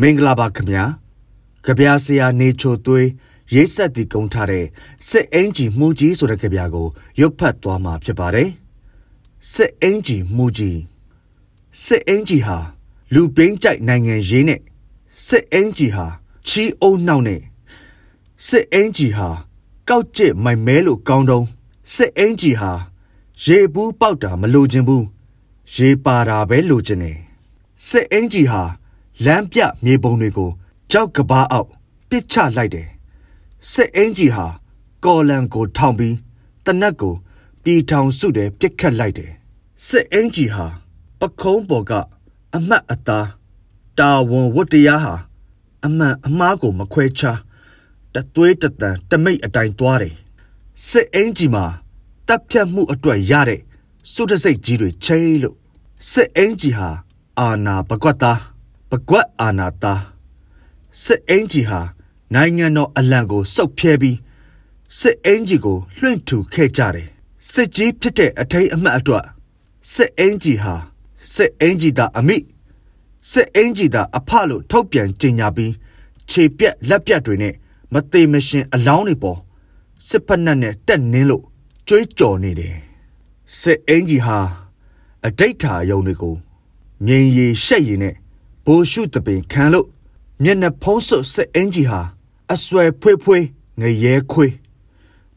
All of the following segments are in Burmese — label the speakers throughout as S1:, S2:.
S1: မင်္ဂလာပါခင်ဗျာကြပြဆရာနေချိုသွေးရေးဆက်တည်ကုန်းထားတဲ့စစ်အင်ဂျီမှုကြီးဆိုတဲ့ကြပြကိုရုပ်ဖတ်သွားမှာဖြစ်ပါတယ်စစ်အင်ဂျီမှုကြီးစစ်အင်ဂျီဟာလူပိန်းကြိုက်နိုင်ငံရေးနဲ့စစ်အင်ဂျီဟာချီအုံနှောက်နဲ့စစ်အင်ဂျီဟာကောက်ကျစ်မိုင်မဲလို့ကောင်းတုံးစစ်အင်ဂျီဟာရေဘူးပေါက်တာမလိုချင်ဘူးရေပါတာပဲလိုချင်တယ်စစ်အင်ဂျီဟာ လမ်းပြမြေပုံတွေကိုကြောက်ကဘာအောက်ပစ်ချလိုက်တယ်စစ်အင်ဂျီဟာကော်လန်ကိုထောင်ပြီးတနက်ကိုပြည်ထောင်စုတဲ့ပြစ်ခတ်လိုက်တယ်စစ်အင်ဂျီဟာပခုံးပေါ်ကအမတ်အသားတာဝန်ဝတ္တရားဟာအမှန်အမှားကိုမခွဲခြားတသွေးတတန်တမိတ်အတိုင်းသွားတယ်စစ်အင်ဂျီမှာတပ်ဖြတ်မှုအတွက်ရတဲ့စုတစိတ်ကြီးတွေချိလို့စစ်အင်ဂျီဟာအာနာပကွက်သား ပကွက်အာနာသားစစ်အင်ဂျီဟာနိုင်ငံတော်အလံကိုစုပ်ဖြဲပြီးစစ်အင်ဂျီကိုလွှင့်ထူခဲ့ကြတယ်စစ်ကြီးဖြစ်တဲ့အထိန်အမှတ်အတွက်စစ်အင်ဂျီဟာစစ်အင်ဂျီသားအမိစစ်အင်ဂျီသားအဖလို့ထုတ်ပြန်ကြေညာပြီးခြေပြက်လက်ပြက်တွေနဲ့မသေးမရှင်အလောင်းတွေပေါ်စစ်ဖက်နှက်နဲ့တက်နင်းလို့ကြွေးကြော်နေတယ်စစ်အင်ဂျီဟာအတိတ်ထာယုံတွေကိုမြင်ရည်ရှက်ရည်နဲ့ ဘိုးရှုတပင်ခံလို့မျက်နှာဖုံးစွပ်စစ်အင်ဂျီဟာအဆွဲဖွေးဖွေးငရဲခွေး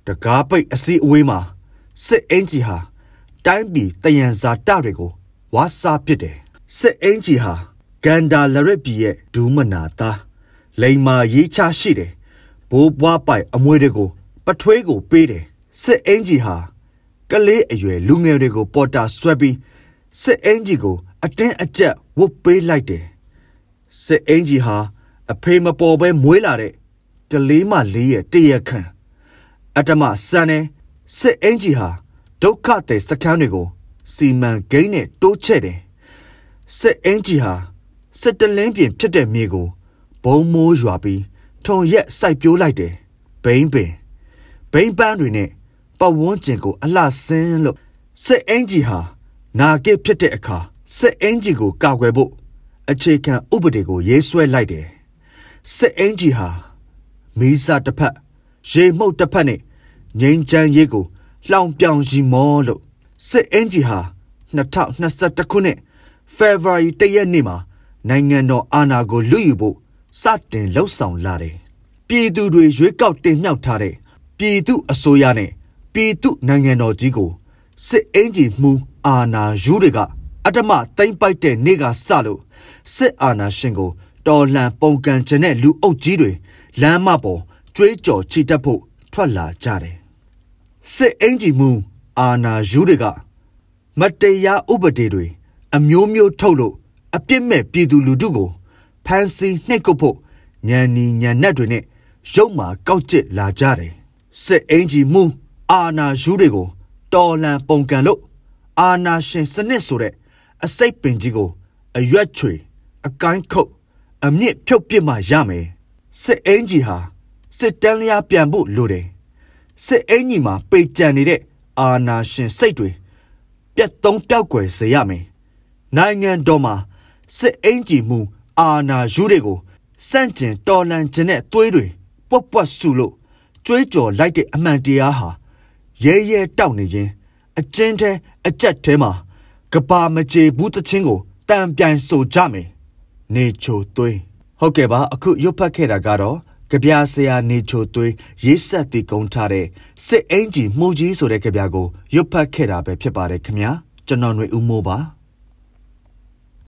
S1: တကားပိတ်အစီအဝေးမှာစစ်အင်ဂျီဟာတိုင်းပြည်တယံဇာတတွေကိုဝါစာပစ်တယ်စစ်အင်ဂျီဟာကန်ဒါလရစ်ပြည်ရဲ့ဒူးမနာသားလိန်မာရေးချရှိတယ်ဘိုးဘွားပိုင်အမွေတွေကိုပထွေးကိုပေးတယ်စစ်အင်ဂျီဟာကလေးအရွယ်လူငယ်တွေကိုပေါ်တာဆွဲပြီးစစ်အင်ဂျီကိုအတင်းအကျပ်ဝတ်ပေးလိုက်တယ် စစ်အင်ဂျီဟာအဖေမပေါ်ပဲမွေးလာတဲ့ကလေးမလေးရဲ့တရခန့်အတ္တမစံနေစစ်အင်ဂျီဟာဒုက္ခတဲ့စခန်းတွေကို စီမံကိန်းနဲ့တိုးချဲ့တယ်စစ်အင်ဂျီဟာစစ်တလင်းပြင်ဖြစ်တဲ့မြေကိုဘုံမိုးရွာပြီးထုံရက်စိုက်ပျိုးလိုက်တယ်ဘိန်းပင်ဘိန်းပန်းတွေနဲ့ပတ်ဝန်းကျင်ကို အလှဆင်းလို့စစ်အင်ဂျီဟာနာကစ်ဖြစ်တဲ့အခါစစ်အင်ဂျီကိုကာကွယ်ဖို့ အခြေခံဥပဒေကိုရေးဆွဲလိုက်တယ်စစ်အင်ဂျီဟာမီးစာတစ်ဖက်ရေမှုတ်တစ်ဖက်နဲ့ငိမ့်ချမ်းရေးကိုလှောင်ပြောင်ရီမောလို့စစ်အင်ဂျီဟာ2021ခုနှစ်ဖေဖော်ဝါရီတရက်နေ့မှာနိုင်ငံတော်အာဏာကိုလွတ်ယူဖို့စတင်လှုပ်ဆောင်လာတယ်ပြည်သူတွေရွေးကောက်တင်မြှောက်ထားတဲ့ပြည်သူအစိုးရနဲ့ပြည်သူနိုင်ငံတော်ကြီးကိုစစ်အင်ဂျီမှုအာဏာယူတွေက အတ္တမသိမ့်ပိုက်တဲ့နေ့ကစလို့စစ်အာဏာရှင်ကိုတော်လှန်ပုံကန်ခြင်းတဲ့လူအုပ်ကြီးတွေလမ်းမပေါ်ကြွေးကြော်ချီတက်ဖို့ထွက်လာကြတယ်စစ်အင်ဂျီမှုအာဏာယူတွေကမတရားဥပဒေတွေအမျိုးမျိုးထုတ်လို့အပြစ်မဲ့ပြည်သူလူထုကိုဖမ်းဆီးနှိပ်ကွပ်ဖို့ညံနီညံနက်တွေနဲ့ရုပ်မာကောက်ကျစ်လာကြတယ်စစ်အင်ဂျီမှုအာနာယူတွေကိုတော်လန်ပုံကန်လို့အာနာရှင်စနစ်ဆိုတဲ့ အစိတ်ပင်ကြီးကိုအရွက်ချွေအကိုင်းခုတ်အမြင့်ဖြုတ်ပစ်မှရမယ်စစ်အင်ဂျီဟာစစ်တန်းလျားပြန်ဖို့လိုတယ်စစ်အင်ဂျီမှာပေကြံနေတဲ့အာနာရှင်စိတ်တွေပြတ်သုံးပြောက်ွယ်စေရမယ်နိုင်ငံတော်မှာစစ်အင်ဂျီမှုအာနာယူတွေကိုစန့်ကျင်တော်လန်ခြင်းတဲ့သွေးတွေပွက်ပွက်ဆူလို့ကြွေးကြော်လိုက်တဲ့အမှန်တရားဟာရဲရဲတောက်နေခြင်းအကျဉ်းထဲအကြက်ထဲမှာ ကဘာမကြေဘူးတချင်းကိုတံပြိုင်ဆိုကြမယ်နေချိုသွေးဟုတ်ကဲ့ပါအခုရွတ်ဖတ်ခဲ့တာကတော့ကြပြဆရာနေချိုသွေးရေးဆက်တည်ကုန်းထားတဲ့စစ်အင်ဂျီမှုကြီးဆိုတဲ့ကြပြကိုရွတ်ဖတ်ခဲ့တာပဲဖြစ်ပါတယ်ခင်ဗျာကျွန်တော်ຫນွေဦးမိုးပါ